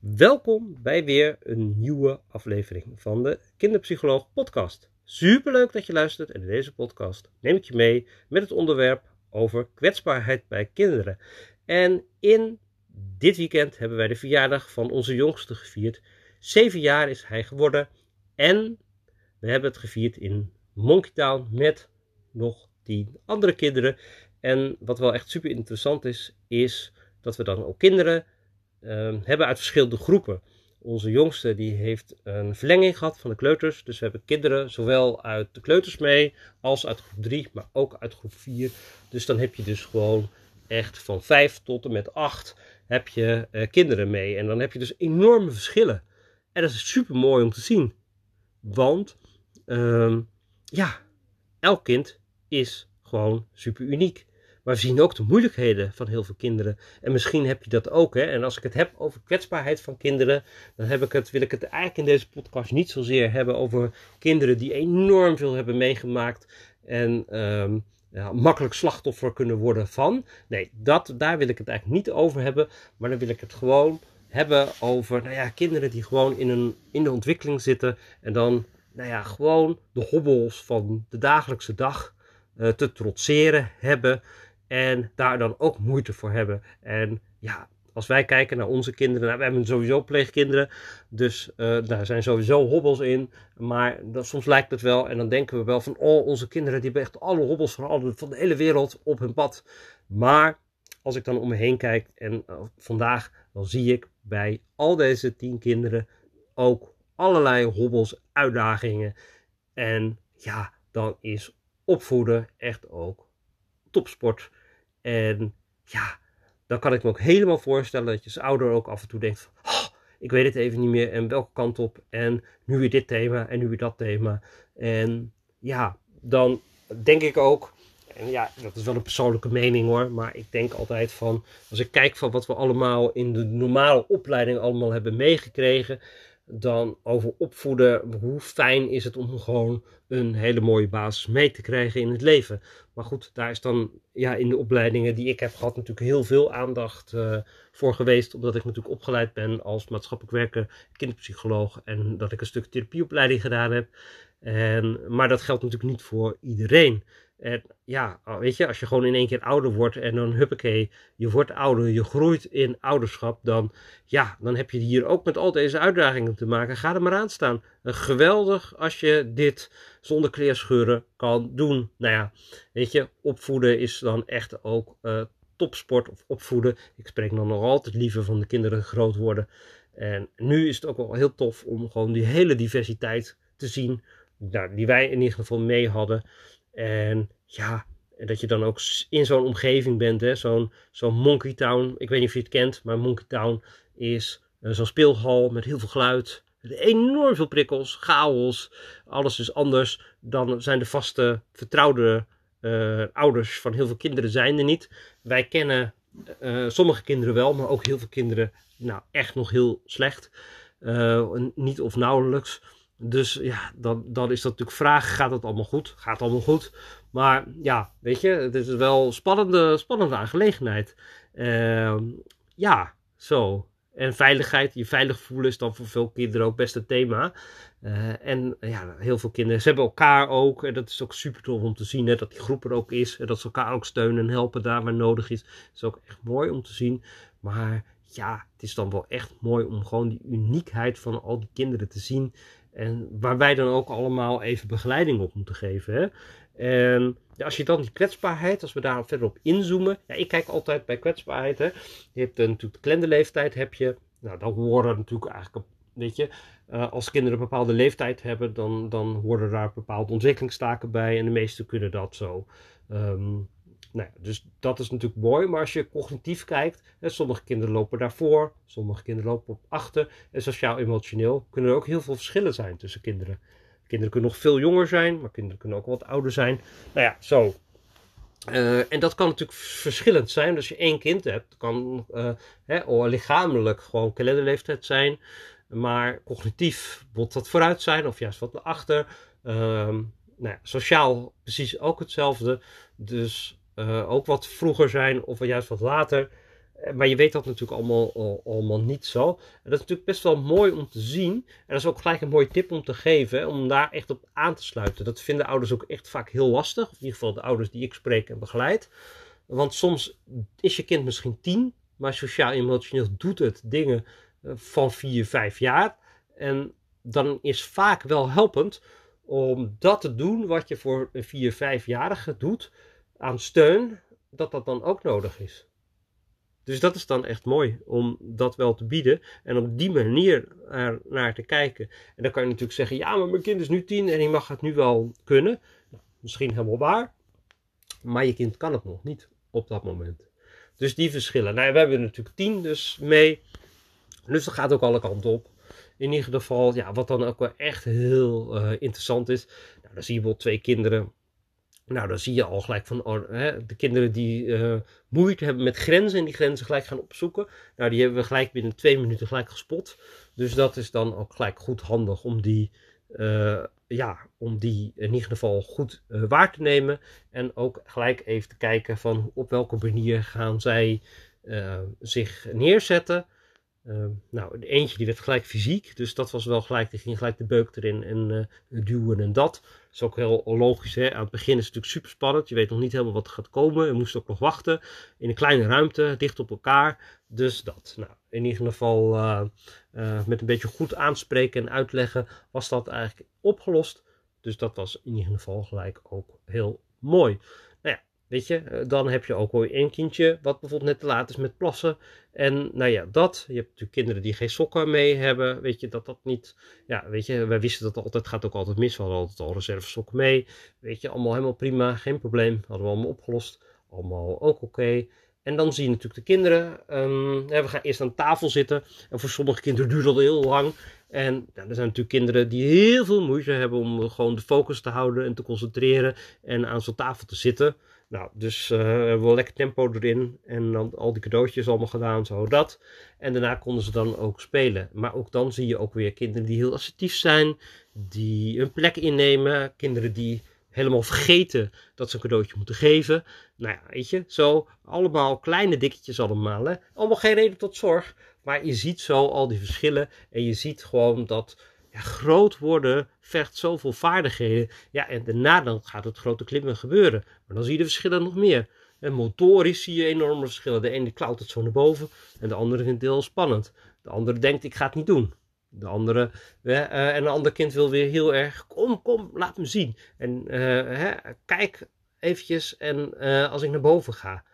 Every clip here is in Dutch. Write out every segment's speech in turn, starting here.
Welkom bij weer een nieuwe aflevering van de Kinderpsycholoog Podcast. Superleuk dat je luistert en in deze podcast neem ik je mee met het onderwerp over kwetsbaarheid bij kinderen. En in dit weekend hebben wij de verjaardag van onze jongste gevierd. Zeven jaar is hij geworden en we hebben het gevierd in Monkey Town met nog tien andere kinderen. En wat wel echt super interessant is, is dat we dan ook kinderen hebben uit verschillende groepen. Onze jongste die heeft een verlenging gehad van de kleuters. Dus we hebben kinderen zowel uit de kleuters mee als uit groep 3, maar ook uit groep 4. Dus dan heb je dus gewoon echt van 5 tot en met 8 heb je uh, kinderen mee. En dan heb je dus enorme verschillen. En dat is super mooi om te zien. Want uh, ja, elk kind is gewoon super uniek. Maar we zien ook de moeilijkheden van heel veel kinderen. En misschien heb je dat ook. Hè? En als ik het heb over kwetsbaarheid van kinderen, dan heb ik het, wil ik het eigenlijk in deze podcast niet zozeer hebben over kinderen die enorm veel hebben meegemaakt. En um, ja, makkelijk slachtoffer kunnen worden van. Nee, dat, daar wil ik het eigenlijk niet over hebben. Maar dan wil ik het gewoon hebben over nou ja, kinderen die gewoon in, een, in de ontwikkeling zitten. En dan nou ja, gewoon de hobbels van de dagelijkse dag uh, te trotseren hebben. En daar dan ook moeite voor hebben. En ja, als wij kijken naar onze kinderen, nou, we hebben sowieso pleegkinderen, dus uh, daar zijn sowieso hobbels in. Maar dat, soms lijkt het wel, en dan denken we wel van, oh, onze kinderen die hebben echt alle hobbels van, van de hele wereld op hun pad. Maar als ik dan om me heen kijk en uh, vandaag, dan zie ik bij al deze tien kinderen ook allerlei hobbels, uitdagingen. En ja, dan is opvoeden echt ook topsport. En ja, dan kan ik me ook helemaal voorstellen dat je als ouder ook af en toe denkt van, oh, ik weet het even niet meer en welke kant op en nu weer dit thema en nu weer dat thema. En ja, dan denk ik ook, en ja, dat is wel een persoonlijke mening hoor, maar ik denk altijd van, als ik kijk van wat we allemaal in de normale opleiding allemaal hebben meegekregen, dan over opvoeden. Hoe fijn is het om gewoon een hele mooie basis mee te krijgen in het leven. Maar goed, daar is dan ja, in de opleidingen die ik heb gehad natuurlijk heel veel aandacht uh, voor geweest. Omdat ik natuurlijk opgeleid ben als maatschappelijk werker, kinderpsycholoog. En dat ik een stuk therapieopleiding gedaan heb. En, maar dat geldt natuurlijk niet voor iedereen. En ja, weet je, als je gewoon in één keer ouder wordt en dan huppakee, je wordt ouder, je groeit in ouderschap, dan ja, dan heb je hier ook met al deze uitdagingen te maken. Ga er maar aan staan. Geweldig als je dit zonder kleerscheuren kan doen. Nou ja, weet je, opvoeden is dan echt ook uh, topsport of opvoeden. Ik spreek dan nog altijd liever van de kinderen groot worden. En nu is het ook wel heel tof om gewoon die hele diversiteit te zien. Nou, die wij in ieder geval mee hadden. En ja, dat je dan ook in zo'n omgeving bent, zo'n zo'n Monkey Town. Ik weet niet of je het kent, maar Monkey Town is uh, zo'n speelhal met heel veel geluid. Enorm veel prikkels, chaos. Alles is anders. Dan zijn de vaste, vertrouwde uh, ouders van heel veel kinderen zijn er niet. Wij kennen uh, sommige kinderen wel, maar ook heel veel kinderen nou echt nog heel slecht. niet of nauwelijks. Dus ja, dan, dan is dat natuurlijk vraag, gaat het allemaal goed? Gaat allemaal goed? Maar ja, weet je, het is wel een spannende, spannende aangelegenheid. Uh, ja, zo. En veiligheid, je veilig voelen is dan voor veel kinderen ook best een thema. Uh, en ja, heel veel kinderen, ze hebben elkaar ook. En dat is ook super tof om te zien, hè, dat die groep er ook is. En dat ze elkaar ook steunen en helpen daar waar nodig is. Dat is ook echt mooi om te zien. Maar ja, het is dan wel echt mooi om gewoon die uniekheid van al die kinderen te zien. En waar wij dan ook allemaal even begeleiding op moeten geven. Hè? En ja, als je dan die kwetsbaarheid, als we daar verder op inzoomen. Ja, ik kijk altijd bij kwetsbaarheid. Hè? Je hebt uh, natuurlijk de kalenderleeftijd, heb je. Nou, dan horen natuurlijk eigenlijk, weet je, uh, als kinderen een bepaalde leeftijd hebben, dan, dan horen daar bepaalde ontwikkelingstaken bij. En de meesten kunnen dat zo. Um, nou ja, dus dat is natuurlijk mooi, maar als je cognitief kijkt, hè, sommige kinderen lopen daarvoor, sommige kinderen lopen op achter. En sociaal-emotioneel kunnen er ook heel veel verschillen zijn tussen kinderen. Kinderen kunnen nog veel jonger zijn, maar kinderen kunnen ook wat ouder zijn. Nou ja, zo. Uh, en dat kan natuurlijk verschillend zijn. Dus als je één kind hebt, kan uh, hè, lichamelijk gewoon kalenderleeftijd zijn. Maar cognitief moet dat vooruit zijn, of juist wat naar achter. Uh, nou ja, sociaal precies ook hetzelfde. Dus uh, ook wat vroeger zijn of juist wat later. Eh, maar je weet dat natuurlijk allemaal, allemaal niet zo. En dat is natuurlijk best wel mooi om te zien. En dat is ook gelijk een mooie tip om te geven, om daar echt op aan te sluiten. Dat vinden ouders ook echt vaak heel lastig. In ieder geval de ouders die ik spreek en begeleid. Want soms is je kind misschien tien, maar sociaal-emotioneel doet het dingen eh, van vier, vijf jaar. En dan is vaak wel helpend om dat te doen wat je voor een vier, vijfjarige doet aan steun, dat dat dan ook nodig is. Dus dat is dan echt mooi om dat wel te bieden en op die manier er naar te kijken. En dan kan je natuurlijk zeggen: ja, maar mijn kind is nu tien en die mag het nu wel kunnen. Misschien helemaal waar, maar je kind kan het nog niet op dat moment. Dus die verschillen. Nou, we hebben natuurlijk tien dus mee. Dus dat gaat ook alle kanten op. In ieder geval, ja, wat dan ook wel echt heel uh, interessant is. Nou, dan zie je bijvoorbeeld twee kinderen nou, dan zie je al gelijk van oh, hè, de kinderen die uh, moeite hebben met grenzen en die grenzen gelijk gaan opzoeken. Nou, die hebben we gelijk binnen twee minuten gelijk gespot. Dus dat is dan ook gelijk goed handig om die, uh, ja, om die in ieder geval goed uh, waar te nemen. En ook gelijk even te kijken van op welke manier gaan zij zich neerzetten. Uh, nou, eentje die werd gelijk fysiek, dus dat was wel gelijk, die ging gelijk de beuk erin en uh, duwen en dat. Dat is ook heel logisch, hè? aan het begin is het natuurlijk super spannend, je weet nog niet helemaal wat er gaat komen, je moest ook nog wachten in een kleine ruimte, dicht op elkaar, dus dat. Nou, in ieder geval uh, met een beetje goed aanspreken en uitleggen was dat eigenlijk opgelost, dus dat was in ieder geval gelijk ook heel mooi. Weet je, eh, dan heb je ook wel één kindje wat bijvoorbeeld net te laat is met plassen. En nou ja, dat. Je hebt natuurlijk kinderen die geen sokken mee hebben. Weet je, dat dat niet. Ja, weet je, wij wisten dat altijd. gaat ook altijd mis. We hadden altijd al reservesokken mee. Weet je, allemaal helemaal prima. Geen probleem. Hadden we allemaal opgelost. Allemaal ook oké. En dan zie je natuurlijk de kinderen. Um, we gaan eerst aan tafel zitten. En voor sommige kinderen duurt dat heel lang. En nou, er zijn natuurlijk kinderen die heel veel moeite hebben om gewoon de focus te houden en te concentreren en aan zo'n tafel te zitten. Nou, dus uh, hebben we lekker tempo erin. En dan al die cadeautjes allemaal gedaan, zo dat. En daarna konden ze dan ook spelen. Maar ook dan zie je ook weer kinderen die heel assertief zijn. Die een plek innemen. Kinderen die helemaal vergeten dat ze een cadeautje moeten geven. Nou ja, weet je, zo allemaal kleine dikketjes allemaal. Hè? Allemaal geen reden tot zorg. Maar je ziet zo al die verschillen. En je ziet gewoon dat groot worden vergt zoveel vaardigheden. Ja, en daarna dan gaat het grote klimmen gebeuren. Maar dan zie je de verschillen nog meer. En motorisch zie je enorme verschillen. De ene klauwt het zo naar boven en de andere vindt het heel spannend. De andere denkt, ik ga het niet doen. De andere, uh, en een ander kind wil weer heel erg, kom, kom, laat me zien. En uh, hè, kijk eventjes en uh, als ik naar boven ga.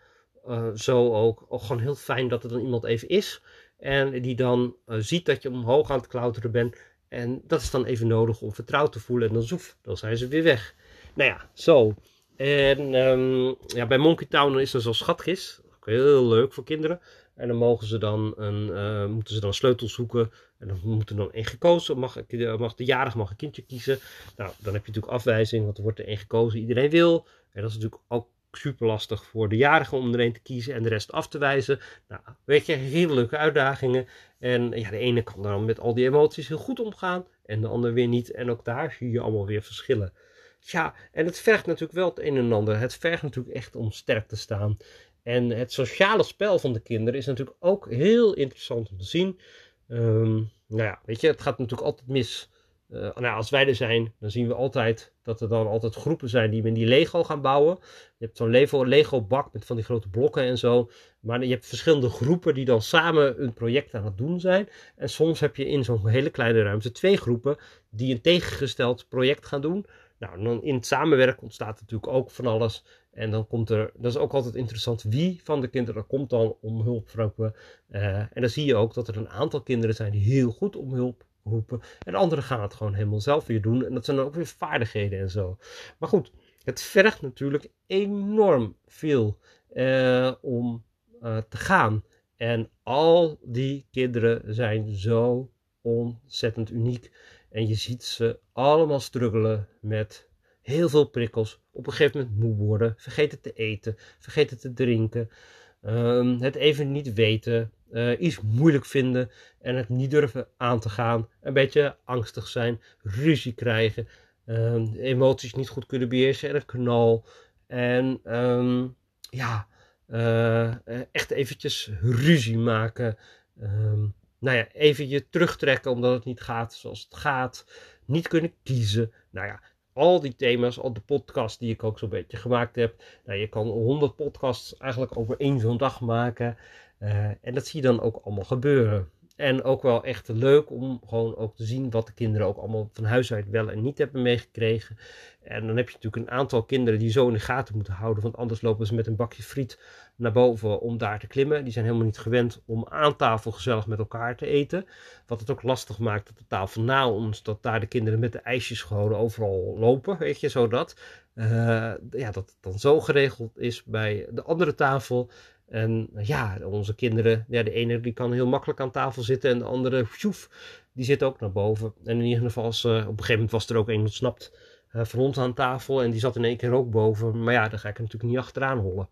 zo ook, ook gewoon heel fijn dat er dan iemand even is. En die dan ziet dat je omhoog aan het klauteren bent. En dat is dan even nodig om vertrouwd te voelen. En dan zoef, dan zijn ze weer weg. Nou ja, zo. En um, ja, bij Monkey Town is er zo'n schatkist. Ook heel leuk voor kinderen. En dan mogen ze dan een, uh, moeten ze dan sleutels zoeken. En dan moet er dan één gekozen. Mag, mag de jarige mag een kindje kiezen. Nou, dan heb je natuurlijk afwijzing, want er wordt er één gekozen. Iedereen wil. En dat is natuurlijk ook super lastig voor de jarige om er een te kiezen en de rest af te wijzen. Nou, weet je, hele leuke uitdagingen. En ja, de ene kan dan met al die emoties heel goed omgaan en de ander weer niet. En ook daar zie je allemaal weer verschillen. Ja, en het vergt natuurlijk wel het een en ander. Het vergt natuurlijk echt om sterk te staan. En het sociale spel van de kinderen is natuurlijk ook heel interessant om te zien. Um, nou ja, weet je, het gaat natuurlijk altijd mis uh, nou, als wij er zijn, dan zien we altijd dat er dan altijd groepen zijn die met die Lego gaan bouwen. Je hebt zo'n Lego, Lego bak met van die grote blokken en zo. Maar je hebt verschillende groepen die dan samen een project aan het doen zijn. En soms heb je in zo'n hele kleine ruimte twee groepen die een tegengesteld project gaan doen. Nou, dan in het samenwerken ontstaat natuurlijk ook van alles. En dan komt er, dat is ook altijd interessant, wie van de kinderen komt dan om hulp vragen. Uh, en dan zie je ook dat er een aantal kinderen zijn die heel goed om hulp En anderen gaan het gewoon helemaal zelf weer doen. En dat zijn dan ook weer vaardigheden en zo. Maar goed, het vergt natuurlijk enorm veel eh, om uh, te gaan. En al die kinderen zijn zo ontzettend uniek. En je ziet ze allemaal struggelen met heel veel prikkels. Op een gegeven moment moe worden, vergeten te eten, vergeten te drinken. Um, het even niet weten, uh, iets moeilijk vinden en het niet durven aan te gaan. Een beetje angstig zijn, ruzie krijgen, um, emoties niet goed kunnen beheersen en een knal. En um, ja, Uh, echt eventjes ruzie maken. Nou ja, even je terugtrekken omdat het niet gaat zoals het gaat. Niet kunnen kiezen. Nou ja, al die thema's, al de podcasts die ik ook zo'n beetje gemaakt heb. Nou, je kan 100 podcasts eigenlijk over één zo'n dag maken. Uh, en dat zie je dan ook allemaal gebeuren. En ook wel echt leuk om gewoon ook te zien wat de kinderen ook allemaal van huis uit wel en niet hebben meegekregen. En dan heb je natuurlijk een aantal kinderen die zo in de gaten moeten houden, want anders lopen ze met een bakje friet naar boven om daar te klimmen. Die zijn helemaal niet gewend om aan tafel gezellig met elkaar te eten. Wat het ook lastig maakt op de tafel na ons, dat daar de kinderen met de ijsjes gewoon overal lopen, weet je, zodat uh, ja, dat het dan zo geregeld is bij de andere tafel en ja, onze kinderen, ja, de ene die kan heel makkelijk aan tafel zitten en de andere, die zit ook naar boven. En in ieder geval, uh, op een gegeven moment was er ook een ontsnapt uh, van ons aan tafel en die zat in één keer ook boven. Maar ja, daar ga ik natuurlijk niet achteraan hollen.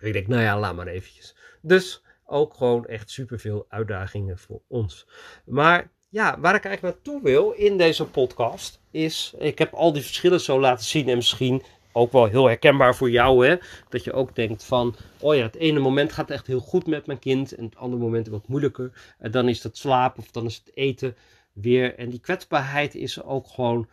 ik denk, nou ja, laat maar eventjes. Dus ook gewoon echt superveel uitdagingen voor ons. Maar ja, waar ik eigenlijk naartoe wil in deze podcast is, ik heb al die verschillen zo laten zien en misschien ook wel heel herkenbaar voor jou, hè? Dat je ook denkt van, oh ja, het ene moment gaat echt heel goed met mijn kind en het andere moment wat moeilijker. En dan is het slapen of dan is het eten weer. En die kwetsbaarheid is ook gewoon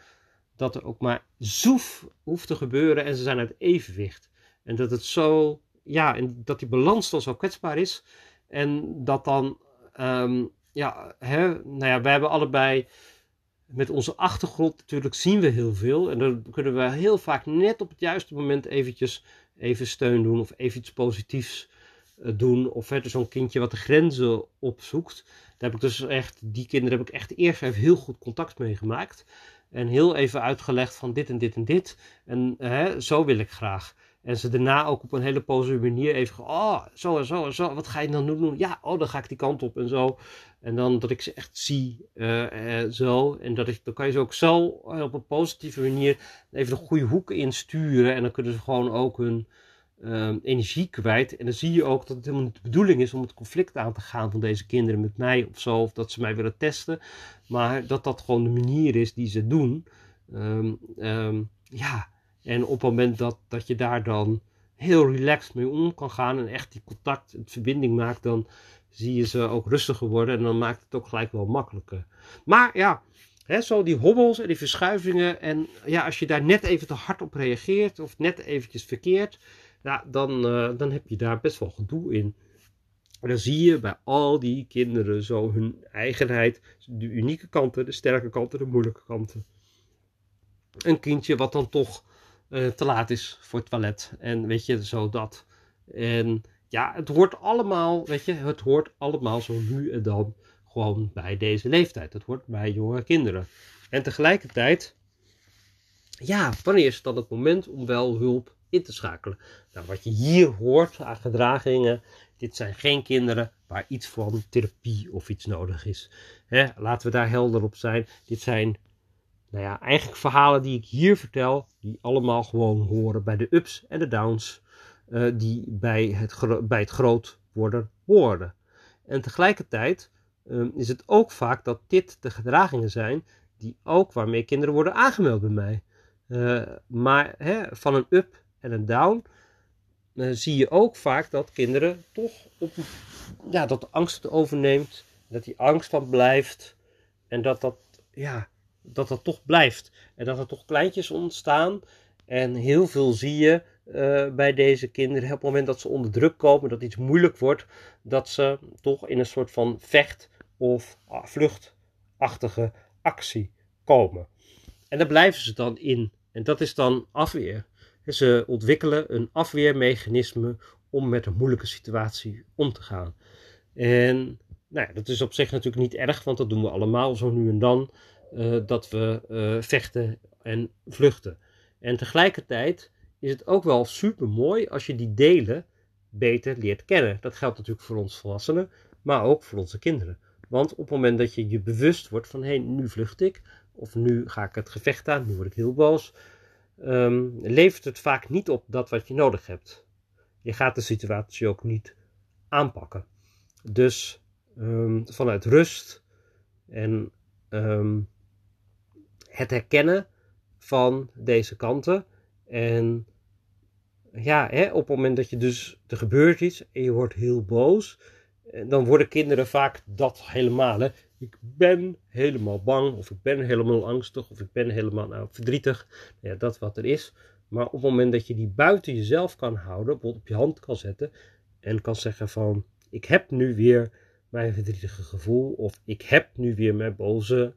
dat er ook maar zoef hoeft te gebeuren en ze zijn uit evenwicht. En dat het zo, ja, en dat die balans dan zo kwetsbaar is. En dat dan, um, ja, hè, nou ja, wij hebben allebei met onze achtergrond natuurlijk zien we heel veel. En dan kunnen we heel vaak net op het juiste moment eventjes even steun doen of even iets positiefs eh, doen. Of verder zo'n kindje wat de grenzen opzoekt. Daar heb ik dus echt, die kinderen heb ik echt eerst even heel goed contact mee gemaakt. En heel even uitgelegd van dit en dit en dit. En hè, zo wil ik graag. En ze daarna ook op een hele positieve manier even, oh, zo en zo en zo, wat ga je dan doen? Ja, oh, dan ga ik die kant op en zo. En dan dat ik ze echt zie, uh, uh, zo. En dat ik, dan kan je ze ook zo uh, op een positieve manier even de goede hoek insturen. En dan kunnen ze gewoon ook hun ehm, energie kwijt. En dan zie je ook dat het helemaal niet de bedoeling is om het conflict aan te gaan van deze kinderen met mij of zo. Of dat ze mij willen testen. Maar dat dat gewoon de manier is die ze doen. Um, um, ja, en op het moment dat, dat je daar dan heel relaxed mee om kan gaan en echt die contact, het verbinding maakt, dan zie je ze ook rustiger worden en dan maakt het ook gelijk wel makkelijker. Maar ja, hè, zo die hobbels en die verschuivingen en ja, als je daar net even te hard op reageert of net eventjes verkeerd, ja, dan, uh, dan heb je daar best wel gedoe in. En dan zie je bij al die kinderen zo hun eigenheid, de unieke kanten, de sterke kanten, de moeilijke kanten. Een kindje wat dan toch uh, te laat is voor het toilet. En weet je, zo dat. En ja, het hoort allemaal, weet je, het hoort allemaal zo nu en dan gewoon bij deze leeftijd. Het hoort bij jonge kinderen. En tegelijkertijd, ja, wanneer is het dan het moment om wel hulp in te schakelen? Nou, wat je hier hoort aan gedragingen, dit zijn geen kinderen waar iets van therapie of iets nodig is. Hè, laten we daar helder op zijn. Dit zijn nou ja, eigenlijk verhalen die ik hier vertel, die allemaal gewoon horen bij de ups en de downs, uh, die bij het, bij het groot worden horen. En tegelijkertijd um, is het ook vaak dat dit de gedragingen zijn die ook waarmee kinderen worden aangemeld bij mij. Uh, maar hè, van een up en een down uh, zie je ook vaak dat kinderen toch op, ja, dat de angst het overneemt, dat die angst van blijft en dat dat ja, dat dat toch blijft. En dat er toch kleintjes ontstaan. En heel veel zie je uh, bij deze kinderen. Op het moment dat ze onder druk komen, dat iets moeilijk wordt, dat ze toch in een soort van vecht- of ah, vluchtachtige actie komen. En daar blijven ze dan in. En dat is dan afweer. Ze ontwikkelen een afweermechanisme om met een moeilijke situatie om te gaan. En nou ja, dat is op zich natuurlijk niet erg, want dat doen we allemaal zo nu en dan. Uh, dat we uh, vechten en vluchten. En tegelijkertijd is het ook wel super mooi als je die delen beter leert kennen. Dat geldt natuurlijk voor ons volwassenen, maar ook voor onze kinderen. Want op het moment dat je je bewust wordt van hé, hey, nu vlucht ik, of nu ga ik het gevecht aan, nu word ik heel boos, um, levert het vaak niet op dat wat je nodig hebt. Je gaat de situatie ook niet aanpakken. Dus um, vanuit rust en um, het herkennen van deze kanten en ja, hè, op het moment dat je dus, er gebeurt iets en je wordt heel boos, eh, dan worden kinderen vaak dat helemaal. Hè. Ik ben helemaal bang, of ik ben helemaal angstig, of ik ben helemaal nou, verdrietig. Ja, dat wat er is. Maar op het moment dat je die buiten jezelf kan houden, bijvoorbeeld op je hand kan zetten en kan zeggen van, ik heb nu weer mijn verdrietige gevoel, of ik heb nu weer mijn boze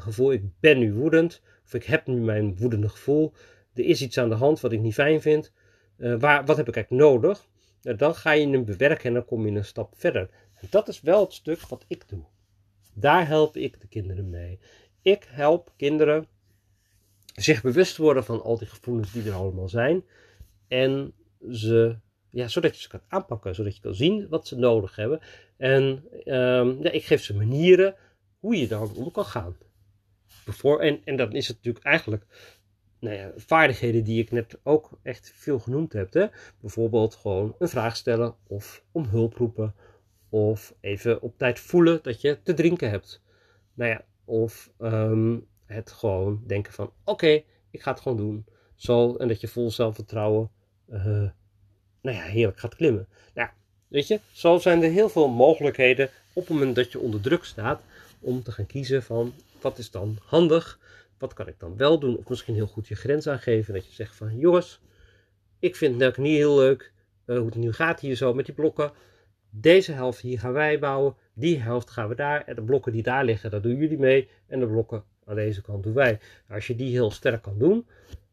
gevoel, ik ben nu woedend, of ik heb nu mijn woedende gevoel, er is iets aan de hand wat ik niet fijn vind, uh, waar, wat heb ik eigenlijk nodig? Nou, dan ga je hem bewerken en dan kom je een stap verder. En dat is wel het stuk wat ik doe. Daar help ik de kinderen mee. Ik help kinderen zich bewust worden van al die gevoelens die er allemaal zijn. En ze, ja, zodat je ze kan aanpakken, zodat je kan zien wat ze nodig hebben. En um, ja, ik geef ze manieren hoe je daar om kan gaan. Bevoor, en, en dan is het natuurlijk eigenlijk nou ja, vaardigheden die ik net ook echt veel genoemd heb. Hè? Bijvoorbeeld gewoon een vraag stellen of om hulp roepen. Of even op tijd voelen dat je te drinken hebt. Nou ja, of um, het gewoon denken van oké, ik ga het gewoon doen. Zo, en dat je vol zelfvertrouwen, uh, nou ja, heerlijk gaat klimmen. Nou, weet je, zo zijn er heel veel mogelijkheden op het moment dat je onder druk staat om te gaan kiezen van wat is dan handig wat kan ik dan wel doen? Of misschien heel goed je grens aangeven. Dat je zegt van jongens, ik vind het niet heel leuk uh, hoe het nu gaat hier zo met die blokken. Deze helft hier gaan wij bouwen. Die helft gaan we daar. En de blokken die daar liggen, daar doen jullie mee. En de blokken aan deze kant doen wij. Als je die heel sterk kan doen,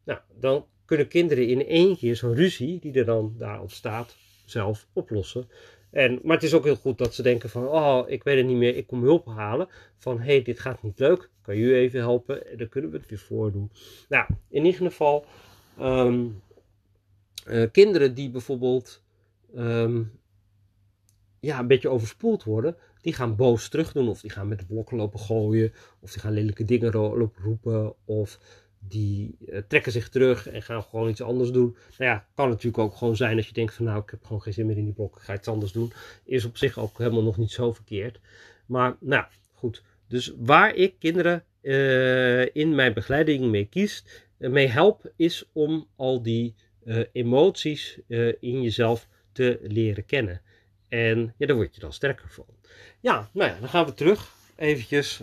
nou, dan kunnen kinderen in één keer zo'n ruzie die er dan daar ontstaat, zelf oplossen. En, maar het is ook heel goed dat ze denken van, oh, ik weet het niet meer, ik kom hulp halen. Van, hey, dit gaat niet leuk, kan je even helpen? En dan kunnen we het weer voordoen. Nou, in ieder geval, um, uh, kinderen die bijvoorbeeld um, ja, een beetje overspoeld worden, die gaan boos terug doen. Of die gaan met de blokken lopen gooien, of die gaan lelijke dingen lopen roepen, of die uh, trekken zich terug en gaan gewoon iets anders doen. Nou ja, kan natuurlijk ook gewoon zijn als je denkt van nou, ik heb gewoon geen zin meer in die blok, ik ga iets anders doen. Is op zich ook helemaal nog niet zo verkeerd. Maar nou, goed. Dus waar ik kinderen uh, in mijn begeleiding mee kies, uh, mee help, is om al die emoties in jezelf te leren kennen. En ja, daar word je dan sterker van. Ja, nou ja, dan gaan we terug eventjes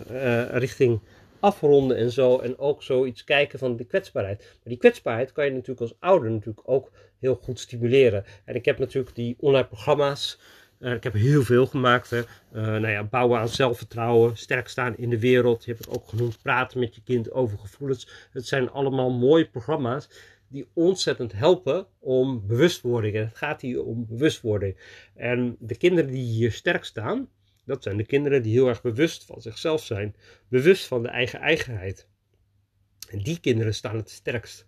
richting afronden en zo. En ook zoiets kijken van die kwetsbaarheid. Maar die kwetsbaarheid kan je natuurlijk als ouder natuurlijk ook heel goed stimuleren. En ik heb natuurlijk die online programma's. Uh, ik heb heel veel gemaakt. Hè. Uh, nou ja, bouwen aan zelfvertrouwen, sterk staan in de wereld. Je hebt het ook genoemd, praten met je kind over gevoelens. Het zijn allemaal mooie programma's die ontzettend helpen om bewustwording. En het gaat hier om bewustwording. En de kinderen die hier sterk staan, dat zijn de kinderen die heel erg bewust van zichzelf zijn, bewust van de eigen eigenheid. En die kinderen staan het sterkst.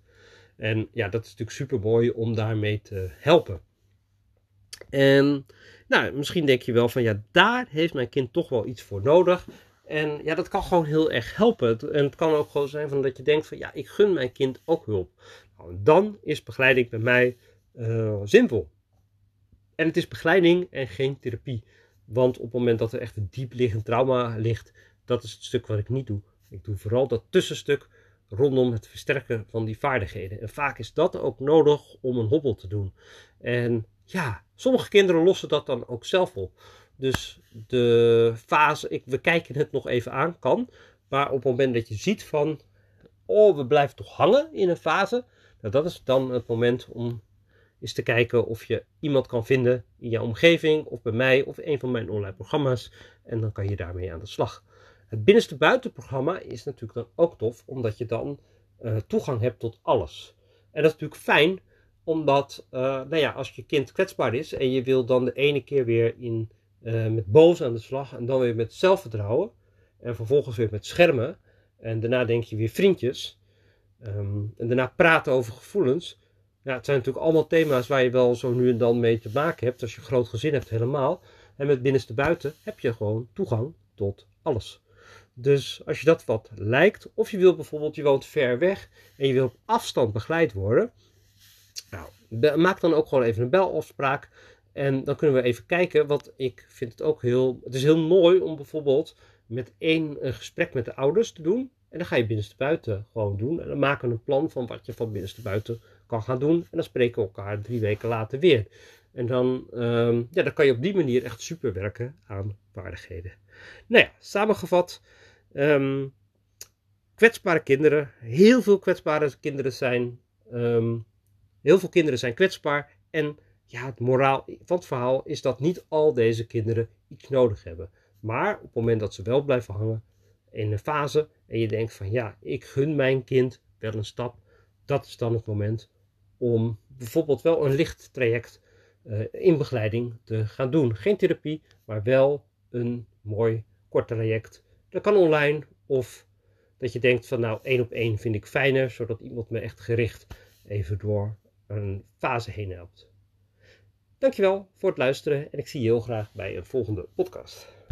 En ja, dat is natuurlijk super mooi om daarmee te helpen. En nou, misschien denk je wel van ja, daar heeft mijn kind toch wel iets voor nodig. En ja, dat kan gewoon heel erg helpen. En het kan ook gewoon zijn van dat je denkt van ja, ik gun mijn kind ook hulp. Nou, dan is begeleiding bij mij uh, zinvol. En het is begeleiding en geen therapie. Want op het moment dat er echt een diepliggend trauma ligt, dat is het stuk wat ik niet doe. Ik doe vooral dat tussenstuk rondom het versterken van die vaardigheden. En vaak is dat ook nodig om een hobbel te doen. En ja, sommige kinderen lossen dat dan ook zelf op. Dus de fase, ik, we kijken het nog even aan, kan. Maar op het moment dat je ziet van, oh, we blijven toch hangen in een fase. Nou, dat is dan het moment om is te kijken of je iemand kan vinden in jouw omgeving of bij mij of een van mijn online programma's. En dan kan je daarmee aan de slag. Het binnenste buitenprogramma is natuurlijk dan ook tof, omdat je dan uh, toegang hebt tot alles. En dat is natuurlijk fijn, omdat uh, nou ja, als je kind kwetsbaar is en je wil dan de ene keer weer in, uh, met boos aan de slag en dan weer met zelfvertrouwen en vervolgens weer met schermen en daarna denk je weer vriendjes um, en daarna praten over gevoelens ja, het zijn natuurlijk allemaal thema's waar je wel zo nu en dan mee te maken hebt. Als je een groot gezin hebt, helemaal. En met binnenste buiten heb je gewoon toegang tot alles. Dus als je dat wat lijkt, of je wilt bijvoorbeeld, je woont ver weg en je wil op afstand begeleid worden. Nou, maak dan ook gewoon even een belafspraak. En dan kunnen we even kijken, want ik vind het ook heel, het is heel mooi om bijvoorbeeld met één een gesprek met de ouders te doen. En dan ga je binnenste buiten gewoon doen. En dan maken we een plan van wat je van binnenste buiten kan gaan doen. En dan spreken we elkaar drie weken later weer. En dan, ehm, ja, dan kan je op die manier echt super werken aan vaardigheden. Nou ja, samengevat. Ehm, kwetsbare kinderen. Heel veel kwetsbare kinderen zijn. Ehm, heel veel kinderen zijn kwetsbaar. En ja, het moraal van het verhaal is dat niet al deze kinderen iets nodig hebben. Maar op het moment dat ze wel blijven hangen in een fase en je denkt van ja, ik gun mijn kind wel een stap, dat is dan het moment om bijvoorbeeld wel een licht traject uh, in begeleiding te gaan doen. Geen therapie, maar wel een mooi kort traject. Dat kan online of dat je denkt van nou één op één vind ik fijner, zodat iemand me echt gericht even door een fase heen helpt. Dankjewel voor het luisteren en ik zie je heel graag bij een volgende podcast.